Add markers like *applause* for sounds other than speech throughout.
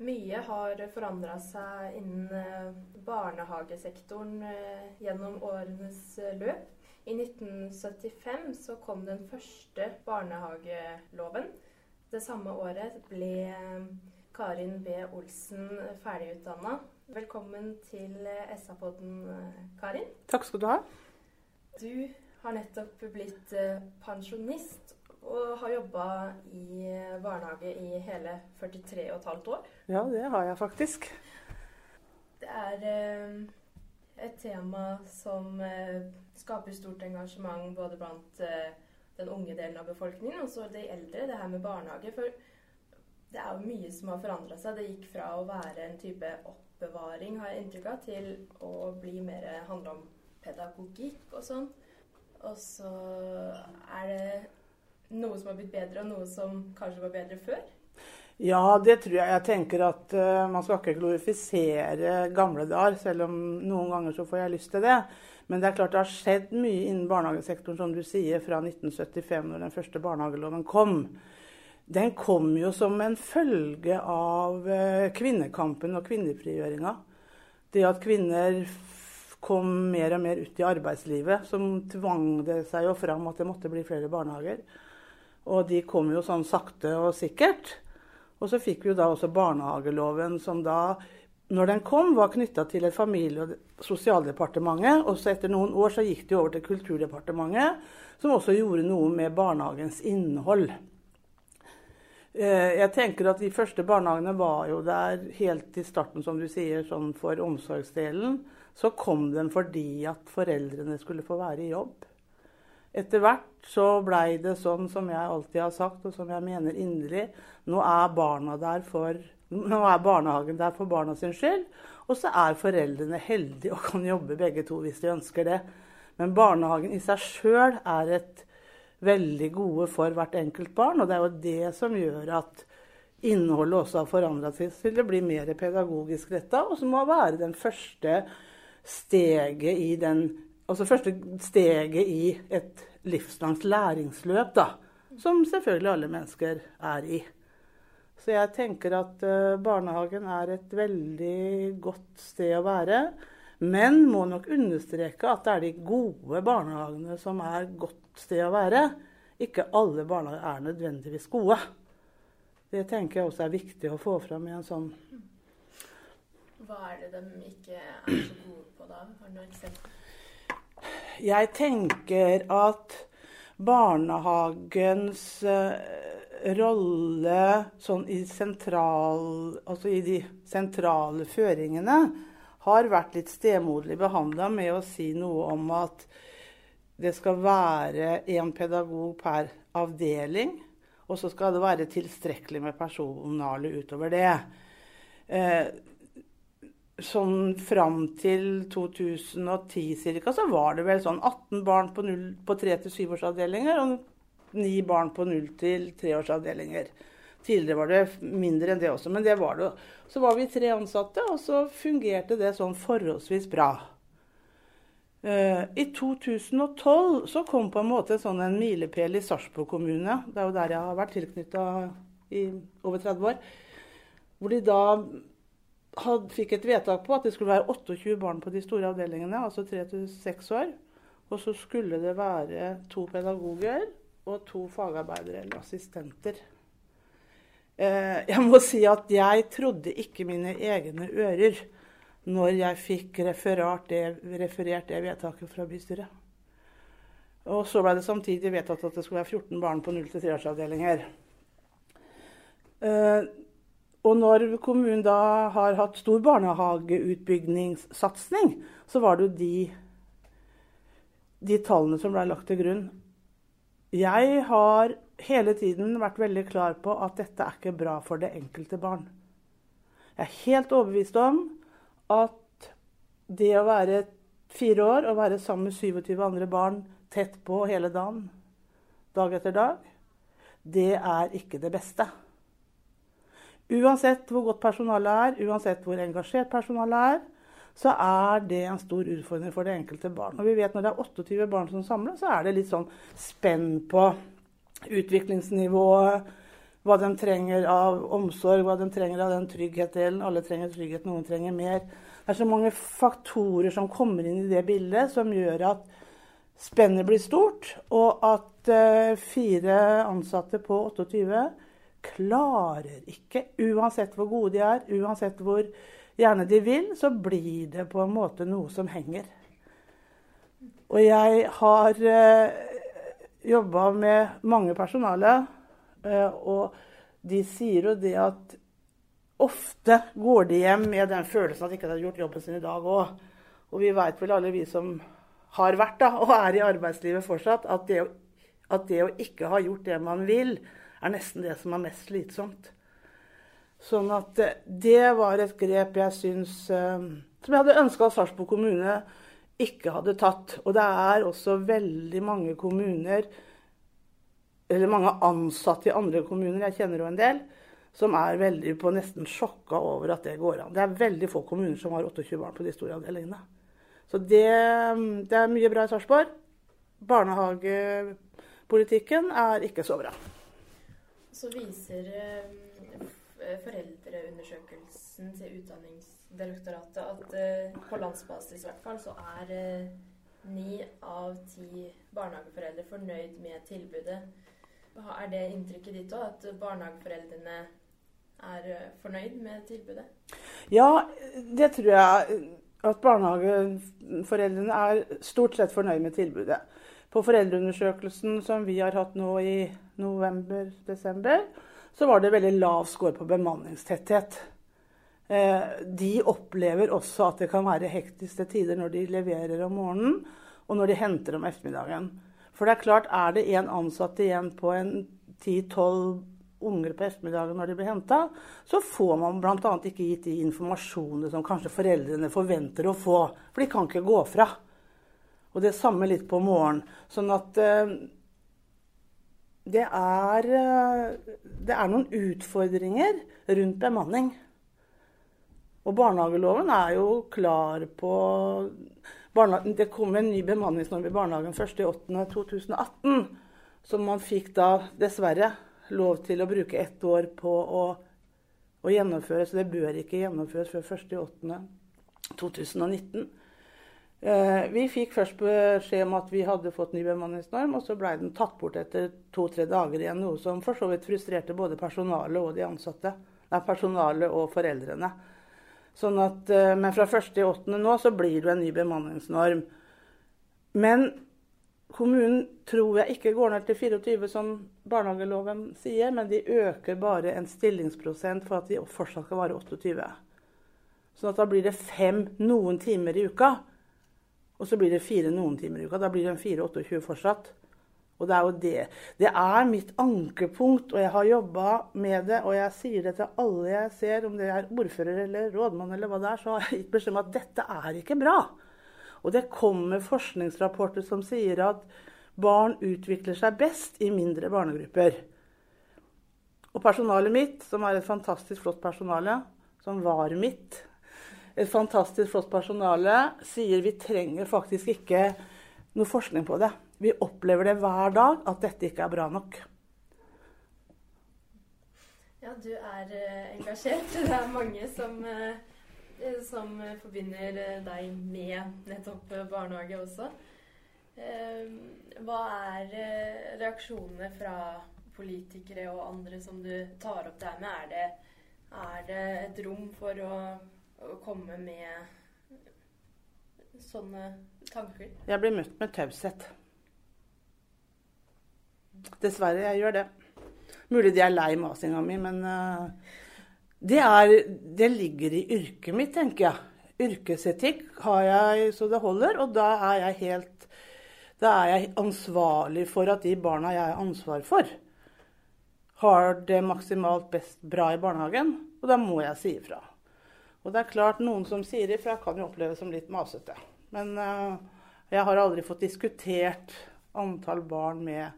Mye har forandra seg innen eh, barnehagesektoren eh, gjennom årenes eh, løp. I 1975 så kom den første barnehageloven. Det samme året ble Karin B. Olsen ferdigutdanna. Velkommen til SA-podden, Karin. Takk skal du ha. Du har nettopp blitt pensjonist og har jobba i eh, barnehage i hele 43,5 år. Ja, det har jeg faktisk. Det er eh, et tema som eh, skaper stort engasjement både blant eh, den unge delen av befolkningen og så de eldre, det her med barnehage. For det er jo mye som har forandra seg. Det gikk fra å være en type oppbevaring, har jeg inntrykk av, til å bli mer handle om pedagogikk og sånn. Og så er det noe som har blitt bedre, og noe som kanskje var bedre før. Ja, det tror jeg. Jeg tenker at uh, man skal ikke glorifisere gamle dager, selv om noen ganger så får jeg lyst til det. Men det er klart det har skjedd mye innen barnehagesektoren, som du sier, fra 1975, når den første barnehageloven kom. Den kom jo som en følge av uh, kvinnekampen og kvinnefrigjøringa. Det at kvinner kom mer og mer ut i arbeidslivet, som tvang det seg jo fram at det måtte bli flere barnehager. Og de kom jo sånn sakte og sikkert. Og så fikk vi jo da også barnehageloven, som da, når den kom, var knytta til et familie- og sosialdepartementet. Og så etter noen år så gikk jo over til Kulturdepartementet, som også gjorde noe med barnehagens innhold. Eh, Jeg tenker at De første barnehagene var jo der helt i starten, som du sier, sånn for omsorgsdelen. Så kom den fordi at foreldrene skulle få være i jobb. Etter hvert så blei det sånn som jeg alltid har sagt, og som jeg mener inderlig. Nå er, for, nå er barnehagen der for barna sin skyld. Og så er foreldrene heldige og kan jobbe begge to hvis de ønsker det. Men barnehagen i seg sjøl er et veldig gode for hvert enkelt barn. Og det er jo det som gjør at innholdet også har forandra seg til det blir mer pedagogisk retta, og som må være den første steget i den Altså første steget i et livslangt læringsløp, da. Som selvfølgelig alle mennesker er i. Så jeg tenker at eh, barnehagen er et veldig godt sted å være. Men må nok understreke at det er de gode barnehagene som er godt sted å være. Ikke alle barnehager er nødvendigvis gode. Det tenker jeg også er viktig å få fram i en sånn Hva er det de ikke er så gode på da? Har du noen eksempel? Jeg tenker at barnehagens eh, rolle sånn i, sentral, altså i de sentrale føringene har vært litt stemoderlig behandla med å si noe om at det skal være én pedagog per avdeling, og så skal det være tilstrekkelig med personale utover det. Sånn fram til 2010 ca. så var det vel sånn 18 barn på, 0, på 3-7-årsavdelinger og 9 barn på 0 til 3-årsavdelinger. Tidligere var det mindre enn det også, men det var det. Så var vi tre ansatte, og så fungerte det sånn forholdsvis bra. Eh, I 2012 så kom på en måte sånn en milepæl i Sarpsborg kommune. Det er jo der jeg har vært tilknytta i over 30 år. Hvor de da had, fikk et vedtak på at det skulle være 28 barn på de store avdelingene, altså 3-6 år. Og så skulle det være to pedagoger og to fagarbeidere eller assistenter. Eh, jeg må si at jeg trodde ikke mine egne ører når jeg fikk det, referert det vedtaket fra bystyret. Og så ble det samtidig vedtatt at det skulle være 14 barn på 0-3-årsavdelinger. Uh, og når kommunen da har hatt stor barnehageutbyggingssatsing, så var det jo de, de tallene som ble lagt til grunn. Jeg har hele tiden vært veldig klar på at dette er ikke bra for det enkelte barn. Jeg er helt overbevist om at det å være fire år og være sammen med 27 andre barn tett på hele dagen, dag etter dag, det er ikke det beste. Uansett hvor godt personalet er, uansett hvor engasjert personalet er, så er det en stor utfordring for det enkelte barn. Og vi vet Når det er 28 barn som samles, så er det litt sånn spenn på utviklingsnivået. Hva de trenger av omsorg, hva de trenger av den tryggheten. Alle trenger trygghet, noen trenger mer. Det er så mange faktorer som kommer inn i det bildet, som gjør at spennet blir stort, og at uh, fire ansatte på 28 klarer ikke, uansett hvor gode de er, uansett hvor gjerne de vil, så blir det på en måte noe som henger. Og jeg har eh, jobba med mange personale, eh, og de sier jo det at ofte går de hjem med den følelsen at de ikke hadde gjort jobben sin i dag òg. Og vi veit vel alle vi som har vært da, og er i arbeidslivet fortsatt, at det, at det, å, ikke ha gjort det man vil, er nesten det som er mest slitsomt. Sånn at eh, det var et grep jeg syns eh, Som jeg hadde ønska at Sarpsborg kommune ikke hadde tatt. Og det er også veldig mange kommuner, eller mange ansatte i andre kommuner, jeg kjenner jo en del, som er veldig på nesten sjokka over at det går an. Det er veldig få kommuner som har 28 barn på de store avdelingene. Så det, det er mye bra i Sarpsborg. Barnehagepolitikken er ikke så bra. Så viser eh, foreldreundersøkelsen til Utdanningsdirektoratet at eh, på landsbasis hvert fall så er eh, ni av ti barnehageforeldre fornøyd med tilbudet. Er det inntrykket ditt òg, at barnehageforeldrene er fornøyd med tilbudet? Ja, det tror jeg. At barnehageforeldrene er stort sett fornøyd med tilbudet. På foreldreundersøkelsen som vi har hatt nå i november-desember, så var det veldig lav score på bemanningstetthet. Eh, de opplever også at det kan være hektiske tider når de leverer om morgenen og når de henter om ettermiddagen. For det er klart, er det én ansatt igjen på en 10-12 unger på ettermiddagen når de blir henta, så får man bl.a. ikke gitt de informasjonene som kanskje foreldrene forventer å få. For de kan ikke gå fra. Og det samme litt på morgenen. Sånn at eh, det, er, uh, det er noen utfordringer rundt bemanning. Og barnehageloven er jo klar på Det kom en ny bemanningsnorm i barnehagen 1.8.2018, som man fikk da, dessverre, lov til å bruke ett år på å, å gjennomføre, så det bør ikke gjennomføres før 1.8.2019. Eh, vi fikk først beskjed om at vi hadde fått ny bemanningsnorm, og så ble den tatt bort etter to-tre dager igjen, noe som for så vidt frustrerte både personalet og de ansatte. Nei, personalet og foreldrene. Sånn at, eh, men fra 1.8. nå så blir det en ny bemanningsnorm. Men Kommunen tror jeg ikke går ned til 24, som barnehageloven sier, men de øker bare en stillingsprosent for at de fortsatt skal være 28. Sånn at da blir det fem noen timer i uka. Og så blir det fire noen timer i uka. Da blir det en 4-28 fortsatt. Og det er jo det. Det er mitt ankepunkt, og jeg har jobba med det. Og jeg sier det til alle jeg ser, om det er ordfører eller rådmann eller hva det er, så har jeg gitt beskjed om at dette er ikke bra. Og det kommer forskningsrapporter som sier at barn utvikler seg best i mindre barnegrupper. Og personalet mitt, som er et fantastisk flott personale, som var mitt, et fantastisk flott personale, sier vi trenger faktisk ikke noe forskning på det. Vi opplever det hver dag at dette ikke er bra nok. Ja, du er uh, engasjert. *laughs* Det er mange som Eh, som eh, forbinder eh, deg med nettopp barnehage også. Hva er reaksjonene fra politikere og andre som du tar opp det her med? Er det, er det et rom for å, å komme med sånne tanker? Jeg blir møtt med taushet. Dessverre, jeg gjør det. Mulig de er lei masinga mi, men uh, det, er, det ligger i yrket mitt, tenker jeg. Yrkesetikk har jeg så det holder, og da er jeg helt Da er jeg ansvarlig for at de barna jeg har ansvar for, har det maksimalt best bra i barnehagen. Og da må jeg si ifra. Og det er klart, noen som sier ifra, kan jo oppleves som litt masete. Men uh, jeg har aldri fått diskutert antall barn med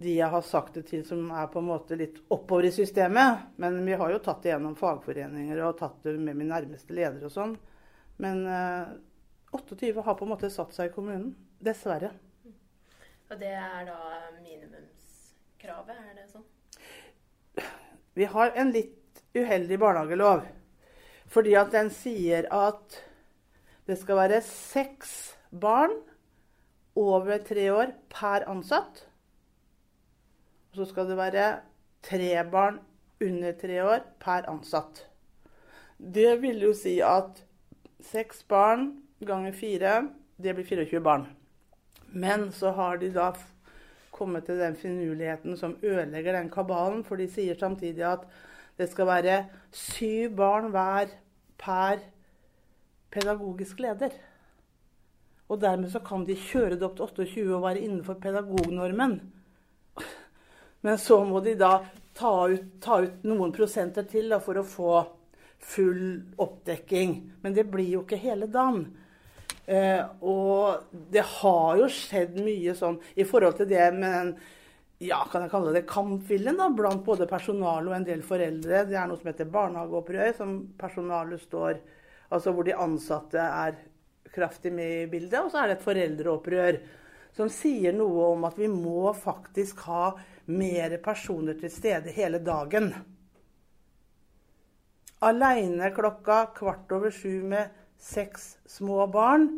de jeg har sagt det til som er på en måte litt oppover i systemet. Men vi har jo tatt det gjennom fagforeninger og tatt det med min nærmeste leder og sånn. Men uh, eh, 28 har på en måte satt seg i kommunen. Dessverre. Og det er da minimumskravet, er det sånn? Vi har en litt uheldig barnehagelov. Fordi at den sier at det skal være seks barn over tre år per ansatt. Og så skal det være tre barn under tre år per ansatt. Det vil jo si at seks barn ganger fire, det blir 24 barn. Men så har de da kommet til den finurligheten som ødelegger den kabalen, for de sier samtidig at det skal være syv barn hver per pedagogisk leder. Og dermed så kan de kjøre det opp til 28 og være innenfor pedagognormen. Men så må de da ta ut, ta ut noen prosenter til da, for å få full oppdekking. Men det blir jo ikke hele dagen. Eh, og det har jo skjedd mye sånn i forhold til det med den ja, kan jeg kalle det kampviljen da, blant både personale og en del foreldre. Det er noe som heter barnehageopprør, som personalet står Altså hvor de ansatte er kraftig med i bildet. Og så er det et foreldreopprør som sier noe om at vi må faktisk ha mer personer til stede hele dagen. Aleine klokka kvart over sju med seks små barn,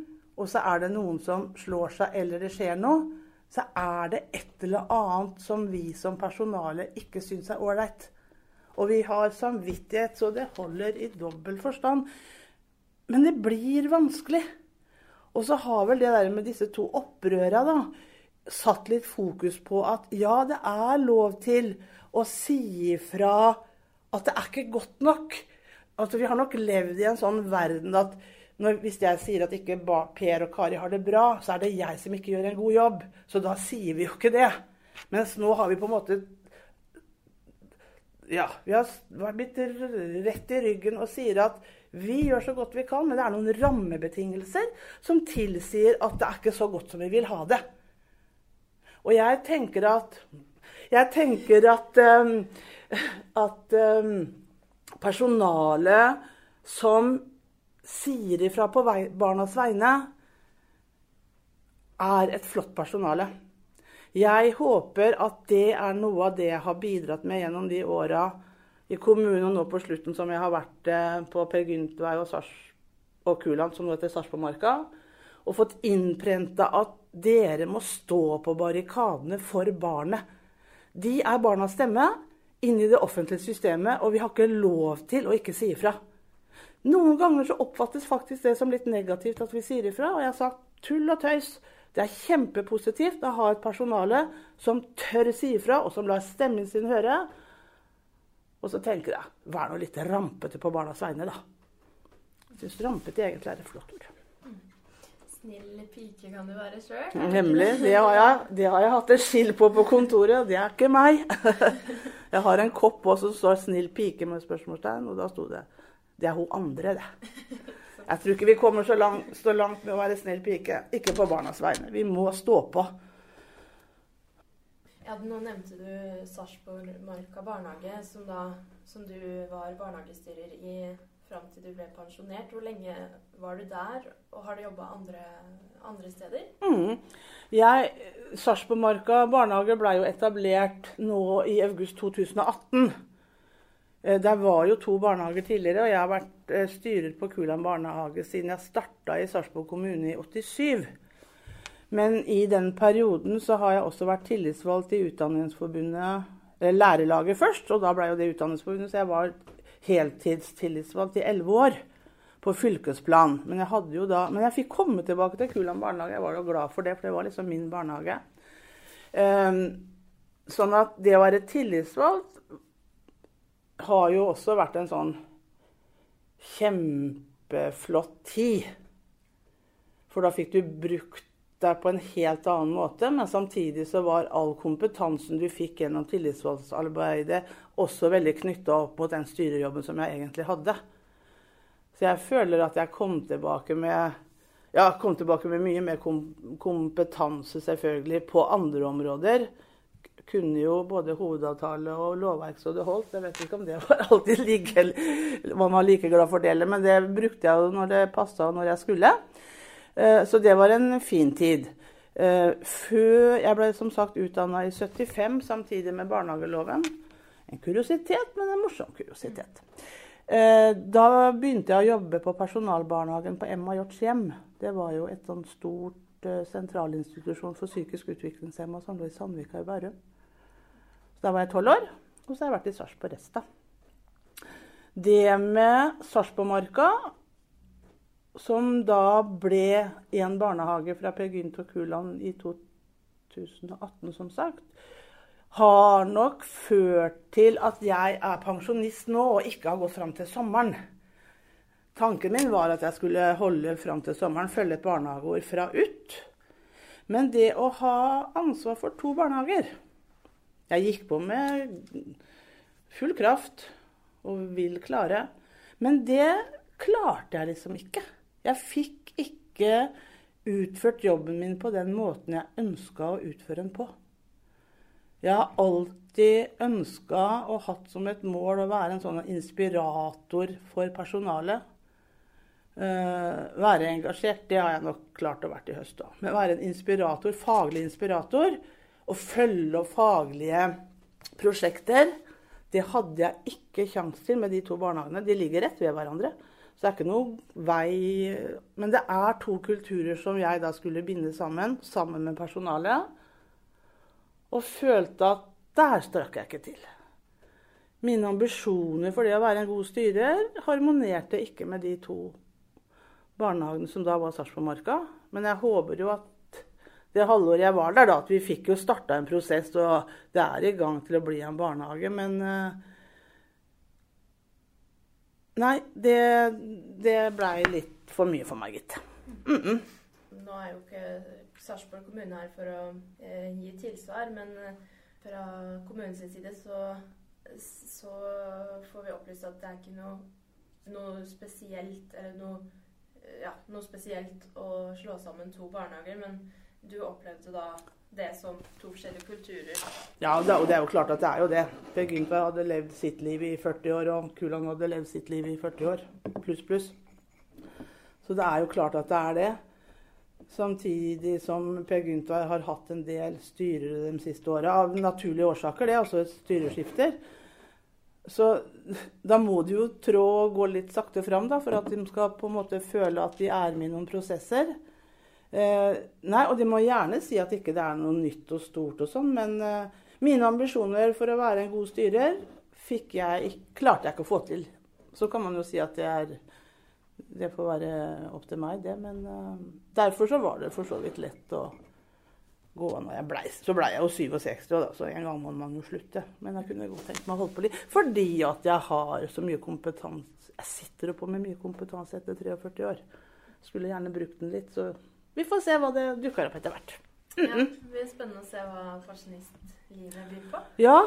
og så er det noen som slår seg eller det skjer noe, så er det et eller annet som vi som personale ikke syns er ålreit. Og vi har samvittighet så det holder i dobbel forstand. Men det blir vanskelig. Og så har vel det der med disse to opprøra da, satt litt fokus på at ja, det er lov til å si ifra at det er ikke godt nok. Altså, Vi har nok levd i en sånn verden at når, hvis jeg sier at ikke Per og Kari har det bra, så er det jeg som ikke gjør en god jobb. Så da sier vi jo ikke det. Mens nå har vi på en måte Ja, vi har blitt rett i ryggen og sier at vi gjør så godt vi kan, men det er noen rammebetingelser som tilsier at det er ikke så godt som vi vil ha det. Og jeg tenker at Jeg tenker at, um, at um, personalet som sier ifra på barnas vegne, er et flott personale. Jeg håper at det er noe av det jeg har bidratt med gjennom de åra i kommunen og nå på slutten som jeg har vært eh, på Per Gyntvei og, og Kuland, som nå heter Sarpsborgmarka, og fått innprenta at dere må stå på barrikadene for barnet. De er barnas stemme inni det offentlige systemet, og vi har ikke lov til å ikke si ifra. Noen ganger så oppfattes faktisk det som litt negativt at vi sier ifra. Og jeg sagt tull og tøys. Det er kjempepositivt å ha et personale som tør si ifra, og som lar stemmen sin høre. Og så tenker jeg vær nå litt rampete på barnas vegne, da. Jeg syns rampete egentlig er et flott ord. Snill pike kan du være sjøl. Nemlig. Det har, jeg, det har jeg hatt et skill på på kontoret. Det er ikke meg. *laughs* Jeg har en kopp også som står 'snill pike' med spørsmålstegn, og da sto det det er hun andre, det. Jeg tror ikke vi kommer så langt, så langt med å være snill pike. Ikke på barnas vegne. Vi må stå på. Ja, Nå nevnte du Sarpsborgmarka barnehage, som, da, som du var barnehagestyrer i fram til du ble pensjonert. Hvor lenge var du der, og har du jobba andre, andre, steder? Mm. Sarpsborgmarka barnehage ble jo etablert nå i august 2018. Eh, det var jo to barnehager tidligere, og jeg har vært eh, styrer på Kuland barnehage siden jeg starta i Sarpsborg kommune i 87. Men i den perioden så har jeg også vært tillitsvalgt i Utdanningsforbundet, eller lærerlaget først, og da ble jo det Utdanningsforbundet, så jeg var heltidstillitsvalgt i elleve år på fylkesplan. Men jeg, jo da, men jeg fikk komme tilbake til Kuland barnehage. Jeg var jo glad for det, for det var liksom min barnehage. Um, sånn at det å være tillitsvalgt har jo også vært en sånn kjempeflott tid. For da fikk du brukt deg på en helt annen måte, men samtidig så var all kompetansen du fikk gjennom tillitsvalgtsarbeidet, også veldig knytta opp mot den styrejobben som jeg egentlig hadde. Så jeg føler at jeg kom tilbake med ja, kom tilbake med mye mer kompetanse selvfølgelig på andre områder. Kunne jo både hovedavtale og lovverk så det holdt. Jeg vet ikke om det var alltid like, man var like glad for det, men det brukte jeg jo når det passa og når jeg skulle. Eh, så det var en fin tid. Eh, før jeg ble som sagt utdanna i 75 samtidig med barnehageloven. En kuriositet, men en morsom kuriositet. Eh, da begynte jeg å jobbe på personalbarnehagen på Emma Hjorts hjem. Det var jo et sånt stort sentralinstitusjon for psykisk utviklingshemma som lå i Sandvika i Bærum. Da var jeg tolv år, og så har jeg vært i Sarpsborg Resta. Det med Sarpsborgmarka, som da ble en barnehage fra Per Gynt og Kuland i 2018, som sagt, har nok ført til at jeg er pensjonist nå og ikke har gått fram til sommeren. Tanken min var at jeg skulle holde fram til sommeren, følge et barnehageår fra ut. Men det å ha ansvar for to barnehager Jeg gikk på med full kraft og vil klare. Men det klarte jeg liksom ikke. Jeg fikk ikke utført jobben min på den måten jeg ønska å utføre den på. Jeg har alltid ønska og hatt som et mål å være en sånn inspirator for personalet. Uh, være engasjert, det har jeg nok klart å være i høst òg. Men være en inspirator, faglig inspirator, og følge opp faglige prosjekter, det hadde jeg ikke kjangs til med de to barnehagene. De ligger rett ved hverandre. Så det er ikke noe vei Men det er to kulturer som jeg da skulle binde sammen, sammen med personalet og følte at der strakk jeg ikke til. Mine ambisjoner for det å være en god styrer harmonerte ikke med de to barnehagene som da var Sarpsborgmarka. Men jeg håper jo at det halvåret jeg var der, da, at vi fikk jo starta en prosess, og det er i gang til å bli en barnehage. Men uh, Nei, det, det blei litt for mye for meg, gitt. Mm -mm. Nå er jo ikke Sarpsborg kommune her for å eh, gi tilsvar, men eh, fra kommunens side så, så, får vi opplyst at det er ikke noe, noe spesielt eller noe, ja, noe spesielt å slå sammen to barnehager, men du opplevde da det som to forskjellige kulturer. Ja, det, og det er jo klart at det er jo det. Per Gynther hadde levd sitt liv i 40 år, og Kulang hadde levd sitt liv i 40 år. Pluss, pluss. Så det er jo klart at det er det. Samtidig som Per Gunther har hatt en del styrere de siste åra. Av naturlige årsaker, det også styreskifter. Så da må de jo trå og gå litt sakte fram da, for at de skal på en måte føle at de er med i noen prosesser. Eh, nei, Og de må gjerne si at ikke det er noe nytt og stort og sånn, men eh, mine ambisjoner for å være en god styrer fikk jeg, klarte jeg ikke å få til. Så kan man jo si at det er det får være opp til meg, det. Men eh, derfor så var det for så vidt lett å gå Jeg Ble, så blei jeg jo 67, da, så en gang må man jo slutte. Men jeg kunne godt tenkt meg å holde på litt. Fordi at jeg har så mye kompetanse. Jeg sitter på med mye kompetanse etter 43 år. Skulle gjerne brukt den litt. Så vi får se hva det dukker opp etter hvert. Mm -mm. Ja, det blir spennende å se hva pensjonistlivet byr på. Ja,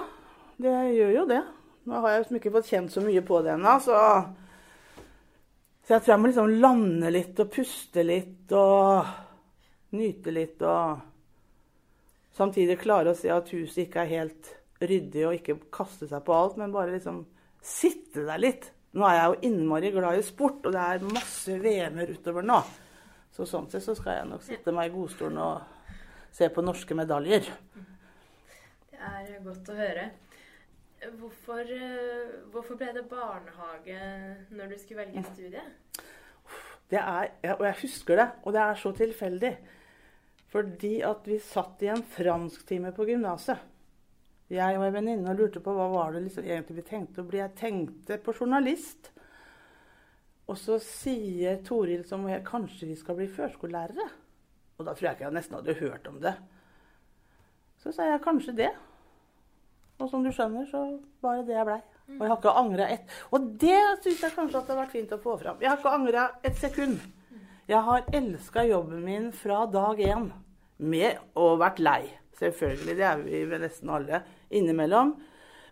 det gjør jo det. Nå har jeg liksom ikke fått kjent så mye på det ennå, så så jeg tror jeg må liksom lande litt og puste litt og nyte litt og samtidig klare å se at huset ikke er helt ryddig og ikke kaste seg på alt, men bare liksom sitte der litt. Nå er jeg jo innmari glad i sport, og det er masse VM-er utover nå. Så sånn sett så skal jeg nok sitte meg i godstolen og se på norske medaljer. Det er godt å høre. Hvorfor, eh, hvorfor, ble det barnehage når du skulle velge studie? Det er, og jeg husker det, og det er så tilfeldig. Fordi at vi satt i en fransktime på gymnaset. Jeg og en venninne lurte på hva var det liksom egentlig vi tenkte å bli. Jeg tenkte på journalist. Og så sier Toril som jeg, kanskje vi skal bli førskolelærere. Og da tror jeg ikke jeg nesten hadde hørt om det. Så sa jeg kanskje det. Og som du skjønner, så var det det jeg blei. Og jeg har ikke angra ett Og det syns jeg kanskje at det har vært fint å få fram. Jeg har ikke angra et sekund. Jeg har elska jobben min fra dag én. Med og vært lei. Selvfølgelig. Det er vi ved nesten alle innimellom.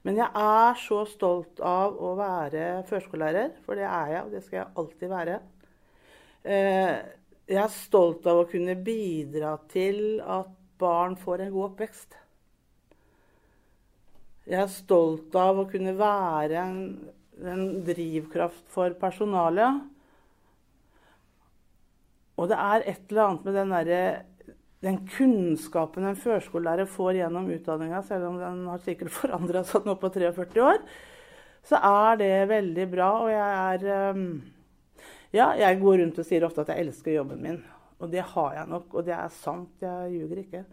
Men jeg er så stolt av å være førskolelærer, for det er jeg, og det skal jeg alltid være. Eh, jeg er stolt av å kunne bidra til at barn får en god oppvekst. Jeg er stolt av å kunne være en, en drivkraft for personalet. Og det er et eller annet med den, der, den kunnskapen en førskolelærer får gjennom utdanninga, selv om den har sikkert forandra seg nå på 43 år, så er det veldig bra. Og jeg er um, Ja, jeg går rundt og sier ofte at jeg elsker jobben min. Og det har jeg nok, og det er sant. Jeg ljuger ikke.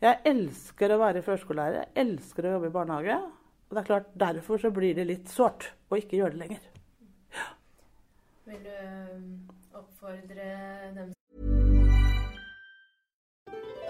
Jeg elsker å være førskolelærer, jeg elsker å jobbe i barnehage. Og det er klart, derfor så blir det litt sårt å ikke gjøre det lenger. Ja. Vil du um, oppfordre dem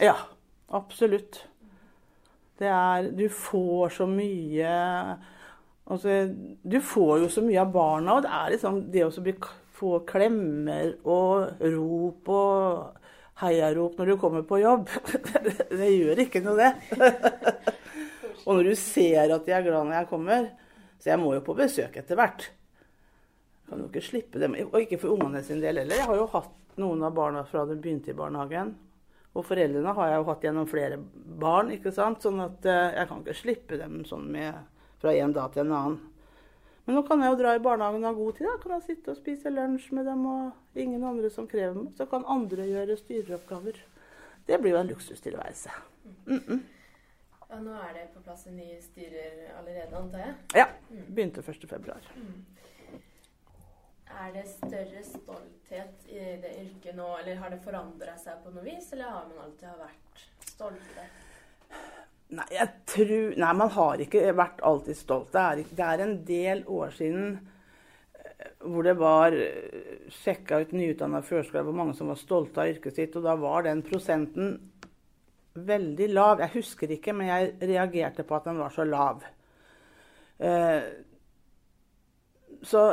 Ja, absolutt. Det er Du får så mye Altså, du får jo så mye av barna, og det er liksom det å få klemmer og rop og heiarop når du kommer på jobb. *laughs* Det, det gjør ikke noe, det. og når du ser at de er glad når jeg kommer Så jeg må jo på besøk etter hvert. Kan jo ikke slippe dem. Og ikke for ungene sin del heller. Jeg har jo hatt noen av barna fra de begynte i barnehagen. Og foreldrene har jeg jo hatt gjennom flere barn, ikke sant. Sånn at eh, jeg kan ikke slippe dem sånn med fra en dag til en annen. Men nå kan jeg jo dra i barnehagen og ha god tid. Da kan jeg sitte og spise lunsj med dem, og ingen andre som krever meg. Så kan andre gjøre styreoppgaver. Det blir jo en luksustilværelse. Mm -mm. Ja, nå er det på plass en ny styrer allerede, antar jeg? Ja. Begynte 1.2. Mm. Er det større stolthet i det yrket nå, eller har det forandra seg på noe vis, eller har man alltid vært stolte? Nei, jeg tror Nei, man har ikke vært alltid stolt. Det er, det er en del år siden eh, hvor det var sjekka ut nyutdanna førskoler hvor mange som var stolte av yrket sitt, og da var den prosenten veldig lav. Jeg husker ikke, men jeg reagerte på at den var så lav. Eh, så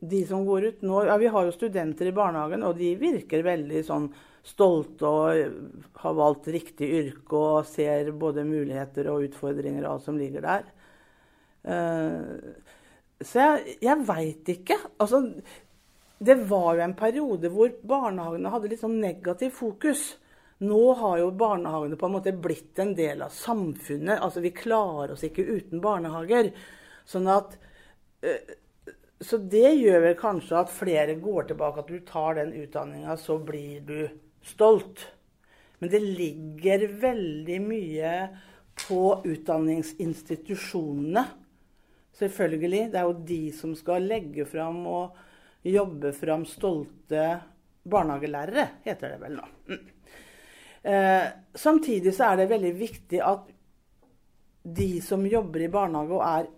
de som går ut nå ja, Vi har jo studenter i barnehagen, og de virker veldig sånn stolte og har valgt riktig yrke og ser både muligheter og utfordringer og alt som ligger der. Uh, så jeg, jeg veit ikke. Altså, det var jo en periode hvor barnehagene hadde litt sånn negativ fokus. Nå har jo barnehagene på en måte blitt en del av samfunnet. Altså, vi klarer oss ikke uten barnehager. Sånn at uh, så det gjør vel kanskje at flere går tilbake. At du tar den utdanninga, så blir du stolt. Men det ligger veldig mye på utdanningsinstitusjonene. Selvfølgelig. Det er jo de som skal legge fram og jobbe fram stolte barnehagelærere, heter det vel nå. Eh, samtidig så er det veldig viktig at de som jobber i barnehage og er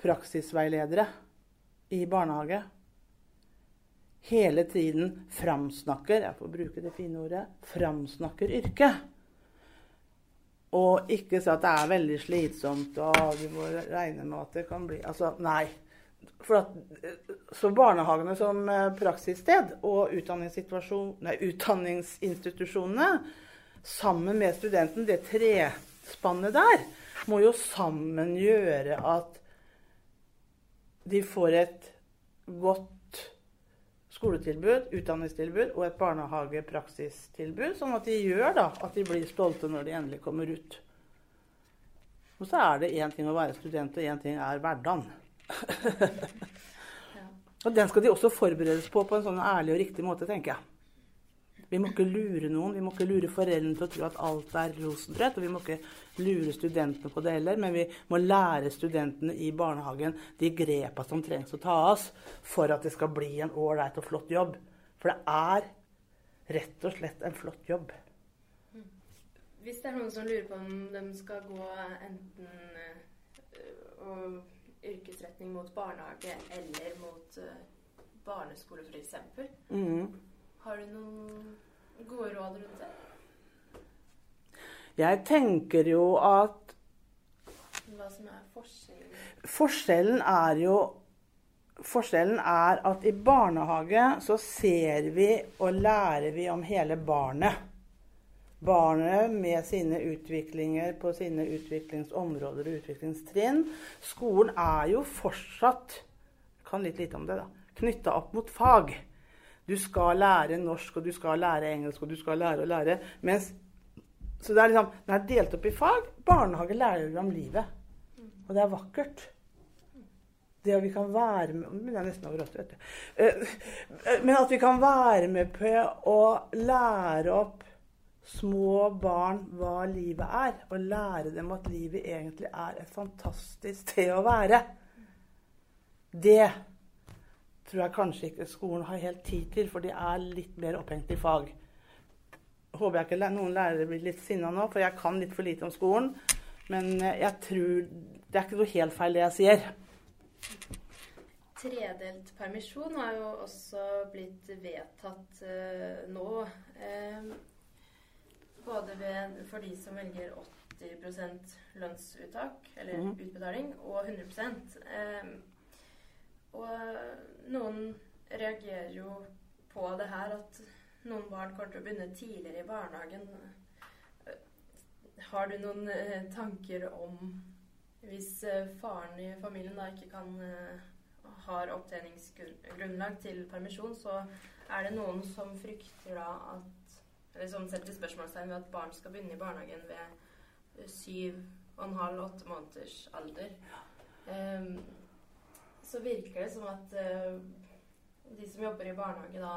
praksisveiledere, i barnehage hele tiden framsnakker jeg får bruke det fine ordet framsnakker yrket. Og ikke si at det er veldig slitsomt, og du må regne med at det kan bli Altså, nei. For at, så barnehagene som eh, praksissted og nei, utdanningsinstitusjonene sammen med studenten, det trespannet der, må jo sammen gjøre at de får et godt skoletilbud, utdanningstilbud og et barnehagepraksistilbud, sånn at de gjør da, at de blir stolte når de endelig kommer ut. Og så er det én ting å være student, og én ting er hverdagen. *laughs* Og den skal de også forberedes på på en sånn ærlig og riktig måte, tenker jeg. Vi må ikke lure noen. Vi må ikke lure foreldrene til å tro at alt er rosenrødt. Og vi må ikke lure studentene på det heller, men vi må lære studentene i barnehagen de grepa som trengs å ta oss for at det skal bli en ålreit og flott jobb. For det er rett og slett en flott jobb. Hvis det er noen som lurer på om de skal gå enten uh, yrkesretning mot barnehage eller mot uh, barneskole f.eks., mm. Har du noen gode råd rundt det? Jeg tenker jo at Hva som er forskjellen? Forskjellen er jo Forskjellen er at i barnehage så ser vi og lærer vi om hele barnet. Barnet med sine utviklinger på sine utviklingsområder og utviklingstrinn. Skolen er jo fortsatt kan litt lite om det da, knytta opp mot fag. Du skal lære norsk, og du skal lære engelsk, og du skal lære å lære. Mens, så det er, liksom, det er delt opp i fag. Barnehage lærer du om livet. Og det er vakkert. Det at vi kan være med Men det er nesten over 80, vet du. Eh, eh, men at vi kan være med på å lære opp små barn hva livet er. Og lære dem at livet egentlig er et fantastisk sted å være. Det tror jeg kanskje ikke skolen har helt tid til, for de er litt mer opphengt i fag. Håper jeg ikke noen lærere blir litt sinna nå, for jeg kan litt for lite om skolen. Men eh, jeg tror det er ikke noe helt feil, det jeg sier. Tredelt permisjon har jo også blitt vedtatt uh, nå. Uh, både ved, for de som velger 80% lønnsuttak, eller mm. utbetaling, og 100 uh, Og noen reagerer jo på det her at noen barn kommer til å begynne tidligere i barnehagen. Har du noen tanker om hvis eh, faren i familien da ikke kan eh, har opptjeningsgrunnlag til permisjon, så er det noen som frykter da at Eller som setter spørsmålstegn ved at barn skal begynne i barnehagen ved syv og en halv, åtte måneders alder. Um, så virker det som at uh, de som jobber i barnehage da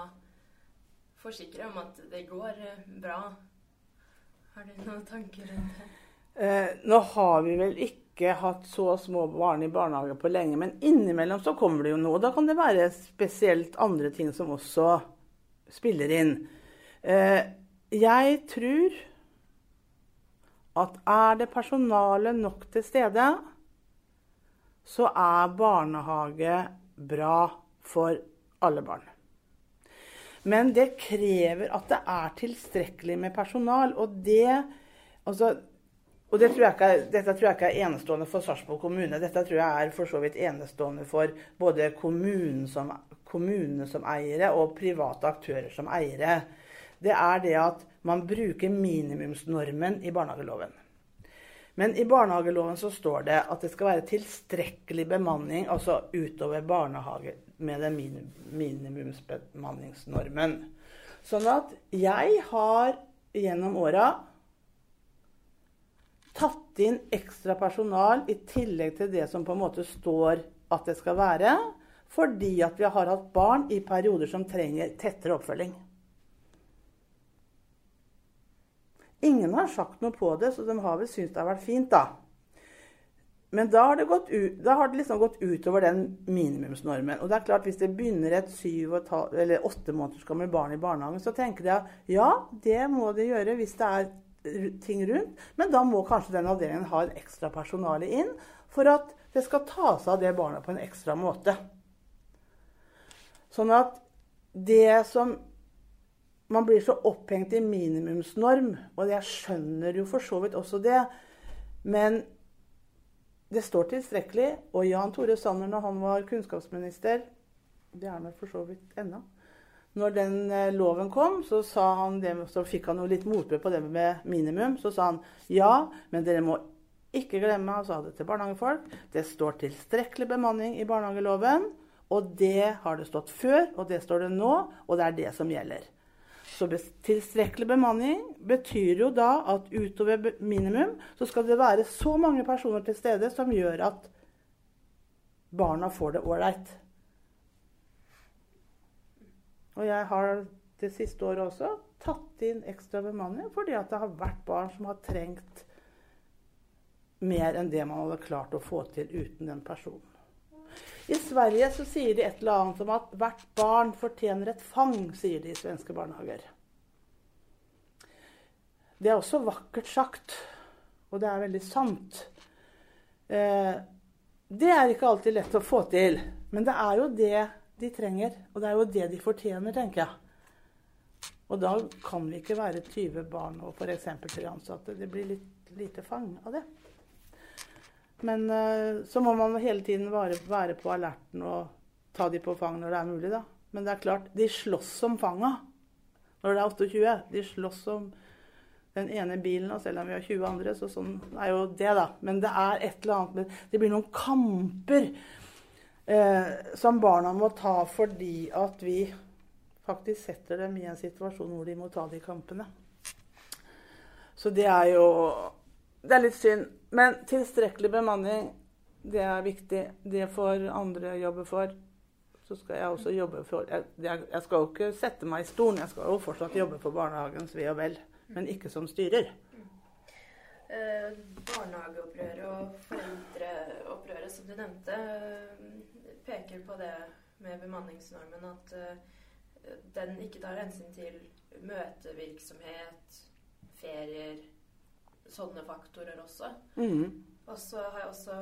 forsikrer om at det går uh, bra. Har du noen tanker rundt det? Eh, nå har vi vel ikke hatt så små barn i barnehage på lenge. Men innimellom så kommer det jo noe. Da kan det være spesielt andre ting som også spiller inn. Eh, jeg tror at er det personale nok til stede, så er barnehage bra for alle barn. Men det krever at det er tilstrekkelig med personal. Og det altså, og det tror ikke, dette tror jeg ikke er enestående for Sarpsborg kommune. Dette tror jeg er for så vidt enestående for både kommunene som, kommunene som eiere og private aktører som eiere. Det er det at man bruker minimumsnormen i barnehageloven. Men i barnehageloven så står det at det skal være tilstrekkelig bemanning, altså utover barnehage med den minimumsbemanningsnormen. Sånn at jeg har gjennom åra tatt inn ekstra personal i tillegg til det som på en måte står at det skal være, fordi at vi har hatt barn i perioder som trenger tettere oppfølging. Ingen har sagt noe på det, så de har vel syntes det har vært fint, da. Men da har det, gått ut, da har det liksom gått utover den minimumsnormen. Og det er klart, hvis det begynner et syv eller åtte måneders gammelt barn i barnehagen, så tenker de at ja, det må de gjøre hvis det er ting rundt. Men da må kanskje den avdelingen ha en ekstra personale inn for at det skal ta seg av det barna på en ekstra måte. Sånn at det som Man blir så opphengt i minimumsnorm, og jeg skjønner jo for så vidt også det, men det står tilstrekkelig. Og Jan Tore Sanner, når han var kunnskapsminister Det er han for så vidt ennå når den eh, loven kom, så, det, så fikk han jo litt motbør på det med minimum. Så sa han ja, men dere må ikke glemme, han sa det til barnehagefolk, det står tilstrekkelig bemanning i barnehageloven. Og det har det stått før, og det står det nå, og det er det som gjelder. Så tilstrekkelig bemanning betyr jo da at utover minimum så skal det være så mange personer til stede som gjør at barna får det ålreit. Og jeg har det siste året også tatt inn ekstra bemanning fordi at det har vært barn som har trengt mer enn det man hadde klart å få til uten den personen. I Sverige så sier de et eller annet om at hvert barn fortjener et fang, sier de svenske barnehager. Det er også vakkert sagt, og det er veldig sant. Eh, det er ikke alltid lett å få til, men det er jo det de trenger, og det er jo det de fortjener, tenker jeg. Og da kan vi ikke være 20 barn og f.eks. tre ansatte. Det blir litt lite fang av det. Men eh, så må man hele tiden være, være, på alerten og ta de på fang når det er mulig, da. Men det er klart, de slåss om fanga når det er 28. De slåss om den ene bilen, og selv om vi har 20 andre, så sånn er jo det, da. Men det er et eller annet Det blir noen kamper eh, som barna må ta fordi at vi faktisk setter dem i en situasjon hvor de må ta de kampene. Så det er jo Det er litt synd. Men tilstrekkelig bemanning, det er viktig. Det får andre jobbe for. Så skal jeg også jobbe for Jeg, jeg skal jo ikke sette meg i stolen. Jeg skal jo fortsatt jobbe for barnehagens ve og vel, men ikke som styrer. Eh, barnehageopprøret og foreldreopprøret som du nevnte, eh, peker på det med bemanningsnormen at eh, den ikke tar hensyn til møtevirksomhet, ferier sånne faktorer også. Mm. Og så har jeg også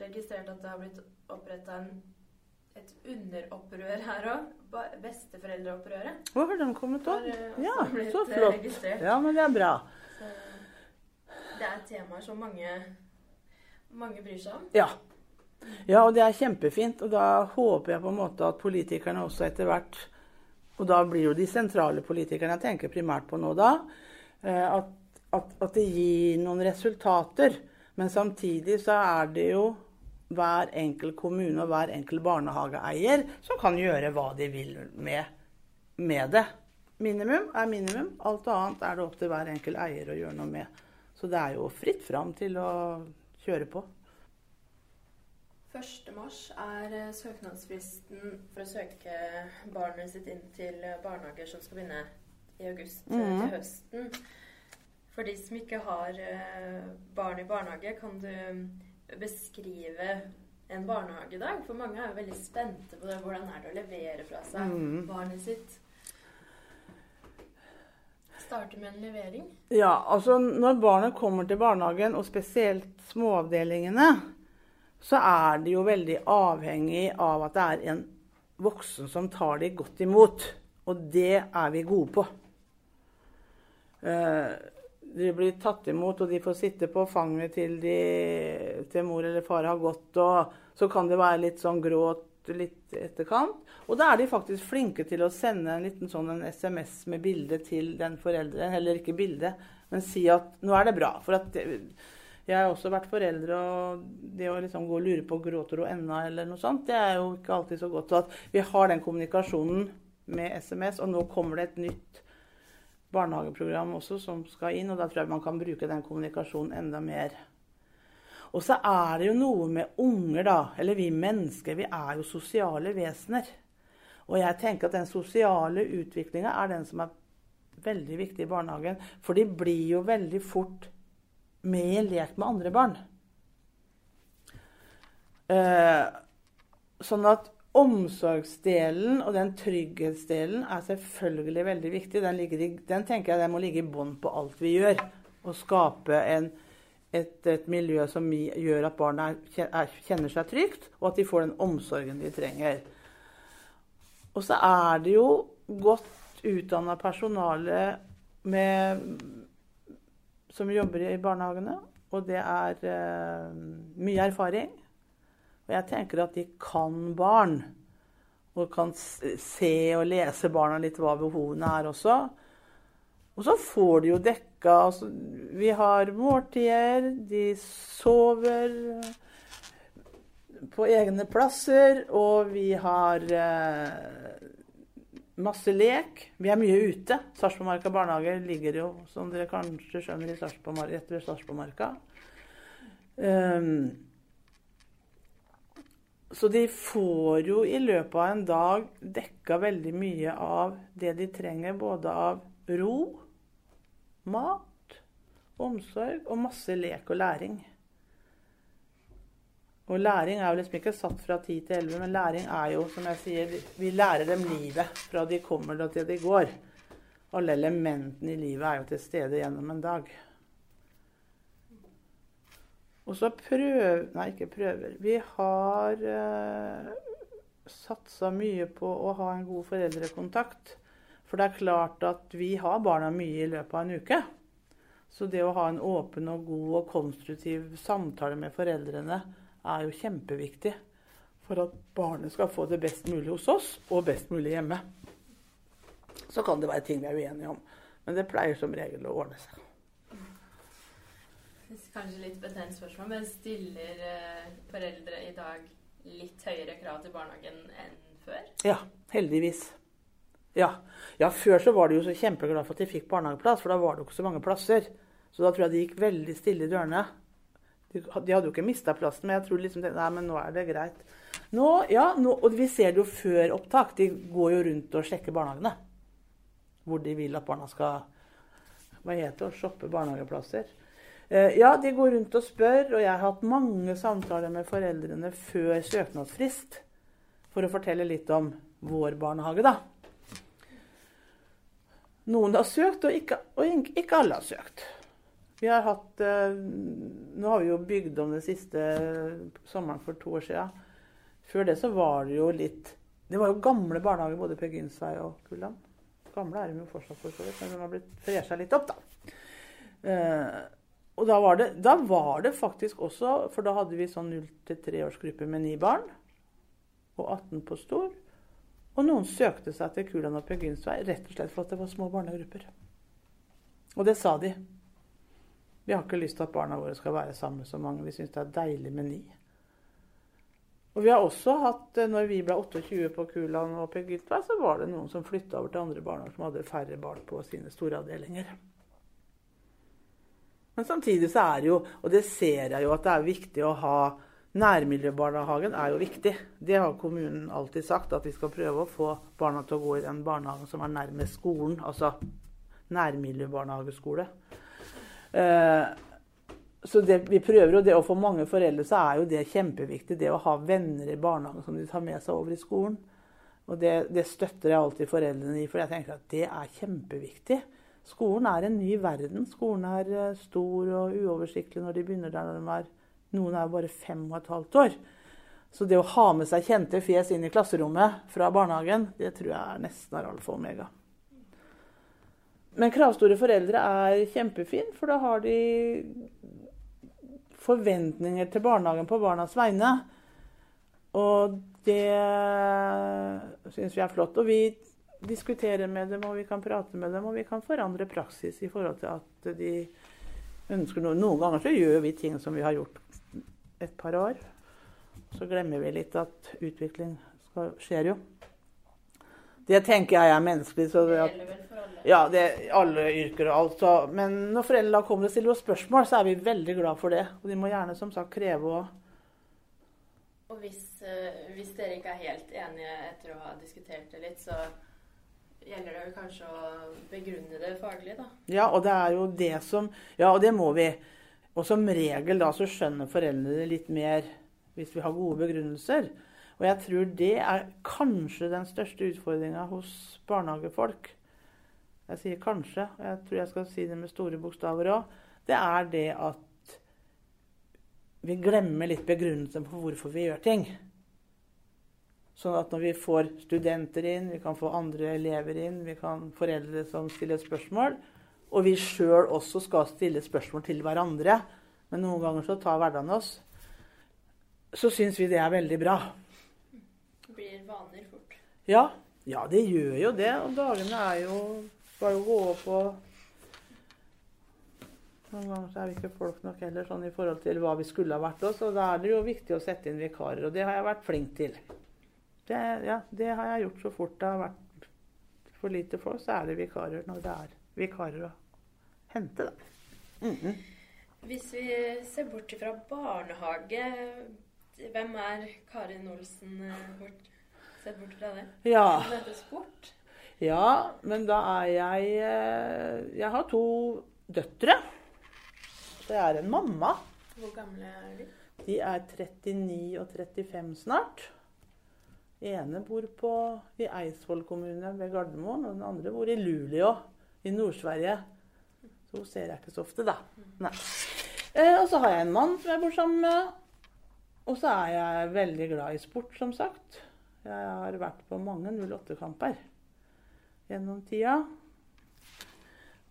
registrert at det har blitt oppretta et underopprør her òg. Besteforeldreopprøret. Å, har den kommet opp? Ja, så flott. Registrert. Ja, men det er bra. Så det er temaer som mange, mange bryr seg om. Ja. ja, og det er kjempefint. Og da håper jeg på en måte at politikerne også etter hvert Og da blir jo de sentrale politikerne jeg tenker primært på nå da, eh, at at, at, det gir noen resultater. Men samtidig så er det jo hver enkelt kommune og hver enkelt barnehageeier som kan gjøre hva de vil med, med det. Minimum er minimum. Alt annet er det opp til hver enkelt eier å gjøre noe med. Så det er jo fritt fram til å kjøre på. 1. mars er eh, søknadsfristen for å søke barnet sitt inn til barnehager som skal begynne i august mm. til høsten. For de som ikke har eh, barn i barnehage, kan du beskrive en barnehagedag? For mange er jo veldig spente på det. Hvordan er det å levere fra seg mm. barnet sitt? Starte med en levering? Ja, altså når barnet kommer til barnehagen, og spesielt småavdelingene, så er de jo veldig avhengig av at det er en voksen som tar de godt imot. Og det er vi gode på. Uh, de blir tatt imot, og de får sitte på fanget til, de, til mor eller far har gått. Og så kan det være litt sånn gråt litt etterkant. Og da er de faktisk flinke til å sende en liten sånn en SMS med bilde til den foreldre. Eller ikke bilde, men si at 'nå er det bra'. For at jeg har også vært foreldre, og det å liksom gå og lure på gråter hun ennå, eller noe sånt, det er jo ikke alltid så godt. Så at vi har den kommunikasjonen med SMS, og nå kommer det et nytt barnehageprogram også som skal inn, og da tror jeg man kan bruke den kommunikasjonen enda mer. Og så er det jo noe med unger, da. Eller vi mennesker, vi er jo sosiale vesener. Og jeg tenker at den sosiale utviklinga er den som er veldig viktig i barnehagen. For de blir jo veldig fort med i lek med andre barn. Eh, sånn at Omsorgsdelen og den trygghetsdelen er selvfølgelig veldig viktig. Den, i, den tenker jeg den må ligge i bånn på alt vi gjør. Å skape en, et, et, miljø som gjør at barna er, kjenner seg trygt, og at de får den omsorgen de trenger. Og så er det jo godt utdanna personale med, som jobber i barnehagene. Og det er uh, mye erfaring. Og jeg tenker at de kan barn. Og kan se og lese barna litt hva behovene er også. Og så får de jo dekka altså, Vi har måltider, de sover på egne plasser, og vi har eh, masse lek. Vi er mye ute. Sarpsborgmarka barnehage ligger jo, som dere kanskje skjønner, rett ved Sarpsborgmarka. Um, Så de får jo i løpet av en dag dekka veldig mye av det de trenger, både av ro, mat, omsorg og masse lek og læring. Og læring er jo liksom ikke satt fra 10 til 11, men læring er jo, som jeg sier, vi lærer dem livet fra de kommer til de går. Alle elementene i livet er jo til stede gjennom en dag. Og så prøver Nei, ikke prøver. Vi har eh, satsa mye på å ha en god foreldrekontakt. For det er klart at vi har barna mye i løpet av en uke. Så det å ha en åpen og god og konstruktiv samtale med foreldrene er jo kjempeviktig for at barnet skal få det best mulig hos oss og best mulig hjemme. Så kan det være ting vi er uenige om, men det pleier som regel å ordne seg. Kanskje litt betent spørsmål, men stiller eh, foreldre i dag litt høyere krav til barnehagen enn før? Ja, heldigvis. Ja. ja, før så var de jo så kjempeglade for at de fikk barnehageplass, for da var det jo ikke så mange plasser. Så da tror jeg de gikk veldig stille i dørene. De, hadde jo ikke mista plassen, men jeg tror liksom Nei, men nå er det greit. Nå, ja, nå, og vi ser det jo før opptak. De går jo rundt og sjekker barnehagene. Hvor de vil at barna skal Hva heter det? Shoppe barnehageplasser. Eh, ja, de går rundt og spør, og jeg har hatt mange samtaler med foreldrene før søknadsfrist for å fortelle litt om vår barnehage, da. Noen har søkt, og ikke, og ikke alle har søkt. Vi har hatt eh, Nå har vi jo bygd om den siste sommeren for to år siden. Før det så var det jo litt Det var jo gamle barnehager både på Gynsvei og Kulland. Gamle er de jo fortsatt, for så vidt, men de har blitt fresha litt opp, da. Og da var, det, da var, det, faktisk også For da hadde vi sånn 0 til 3-årsgruppe med ni barn. Og 18 på stor. Og noen søkte seg til Kuland og Per Gynsvei rett og slett for at det var små barnegrupper. Og det sa de. Vi har ikke lyst til at barna våre skal være sammen med så mange. Vi syns det er deilig med ni. Og vi har også hatt, eh, når vi ble 28 på Kuland og Per Gynsvei, så var det noen som flytta over til andre barnehager som hadde færre barn på sine store avdelinger. Men samtidig så er det jo, og det ser jeg jo, at det er viktig å ha Nærmiljøbarnehagen er jo viktig. Det har kommunen alltid sagt, at vi skal prøve å få barna til å gå i den barnehagen som er nærmest skolen. Altså nærmiljøbarnehageskole. Eh, så det, vi prøver jo det, og for mange foreldre så er jo det kjempeviktig. Det å ha venner i barnehagen som de tar med seg over i skolen. Og det, det støtter jeg alltid foreldrene i, for jeg tenker at det er kjempeviktig. Skolen er en ny verden. Skolen er eh, stor og uoversiktlig når de begynner der når de er Noen er bare fem og et halvt år. Så det å ha med seg kjente fjes inn i klasserommet fra barnehagen, det tror jeg er nesten er alfa og omega. Men kravstore foreldre er kjempefint, for da har de forventninger til barnehagen på barnas vegne. Og det syns vi er flott. Og vi diskuterer med dem, og vi kan prate med dem, og vi kan forandre praksis i forhold til at de ønsker noe. Noen ganger så gjør vi ting som vi har gjort et par år. Så glemmer vi litt at utvikling skal, skjer jo. Det tenker jeg er menneskelig. Så det, at, ja, det er alle yrker og alt. Så, men når foreldre kommer og stiller oss spørsmål, så er vi veldig glad for det. Og de må gjerne som sagt kreve å Og hvis, uh, hvis dere ikke er helt enige etter å ha diskutert det litt, så gjelder det kanskje å begrunne det faglig, da? Ja, og det er jo det som Ja, og det må vi. Og som regel da så skjønner foreldrene litt mer hvis vi har gode begrunnelser. Og jeg tror det er kanskje den største utfordringa hos barnehagefolk. Jeg sier kanskje, og jeg tror jeg skal si det med store bokstaver òg. Det er det at vi glemmer litt begrunnelsen for hvorfor vi gjør ting. Sånn at når vi får studenter inn, vi kan få andre elever inn, vi kan foreldre som stiller spørsmål, og vi sjøl også skal stille spørsmål til hverandre, men noen ganger så tar hverdagen oss, så syns vi det er veldig bra Det blir vaner fort. Ja. ja, det gjør jo det. Og dagene er jo bare å gå opp og Noen ganger er vi ikke folk nok heller sånn i forhold til hva vi skulle ha vært også. Og da er det jo viktig å sette inn vikarer, og det har jeg vært flink til. Det, ja, det har jeg gjort så fort det har vært for lite folk, så er det vikarer når det er vikarer å hente, da. Mm -hmm. Hvis vi ser bort fra barnehage Hvem er Karin Olsen, eh, bort, sett bort fra det? Ja. Hun heter Sport. ja, men da er jeg eh, Jeg har to døtre. Det er en mamma. Hvor gamle er de? De er 39 og 35 snart. Ene bor på, i Eidsvoll kommune ved Gardermoen, og den andre bor i Luleå i Nord-Sverige. Så hun ser jeg ikke så ofte, da. Nei. Eh, og så har jeg en mann som jeg bor sammen med. Og så er jeg veldig glad i sport, som sagt. Jeg har vært på mange 08-kamper gjennom tida.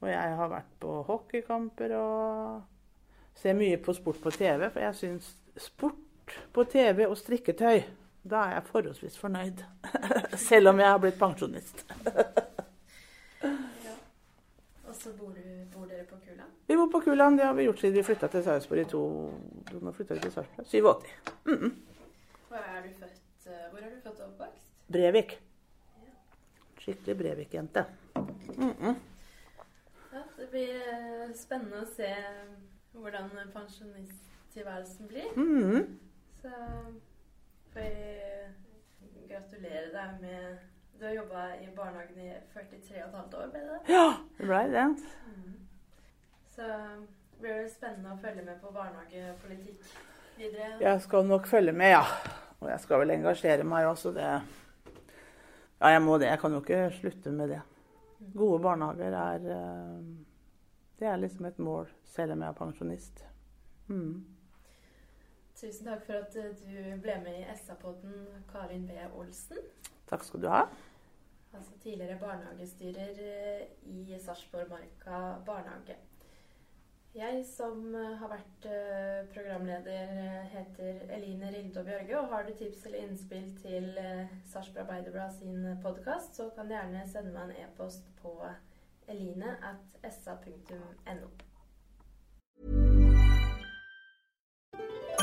Og jeg har vært på hockeykamper og ser mye på sport på TV. For jeg syns sport på TV og strikketøy, da er jeg forholdsvis fornøyd. *laughs* Selv om jeg har blitt pensjonist. Og så bor, bor dere på Kulan? Vi bor på Kuland, det har vi gjort siden vi flytta til Sarpsborg i to Nå flytta vi til Sarpsborg 87. Hvor er du født, eh, hvor er du født og oppvokst? Brevik. Skikkelig Brevik-jente. Ja, det blir eh, spennende å se hvordan pensjonisttilværelsen blir. Mhm. Så jeg gratulere deg med Du har jobba i barnehagen i 43,5 år, ble det det? Ja, det blei det. Så blir det spennende å følge med på barnehagepolitikk videre. Jeg skal nok følge med, ja. Og jeg skal vel engasjere meg også, det Ja, jeg må det. Jeg kan jo ikke slutte med det. Gode barnehager er eh, Det er liksom et mål, selv om jeg er pensjonist. Mm. Tusen takk for at eh, du ble med i SA-podden, Karin B. Olsen. Takk skal du ha. Altså tidligere barnehagestyrer eh, i Sarpsborg Marka barnehage. Jeg som eh, har vært programleder, heter Eline Rilde Bjørge. Og har du tips eller innspill til Sarpsborg Arbeiderblad sin podkast, så kan du gjerne sende meg en e-post på eline at sa.no.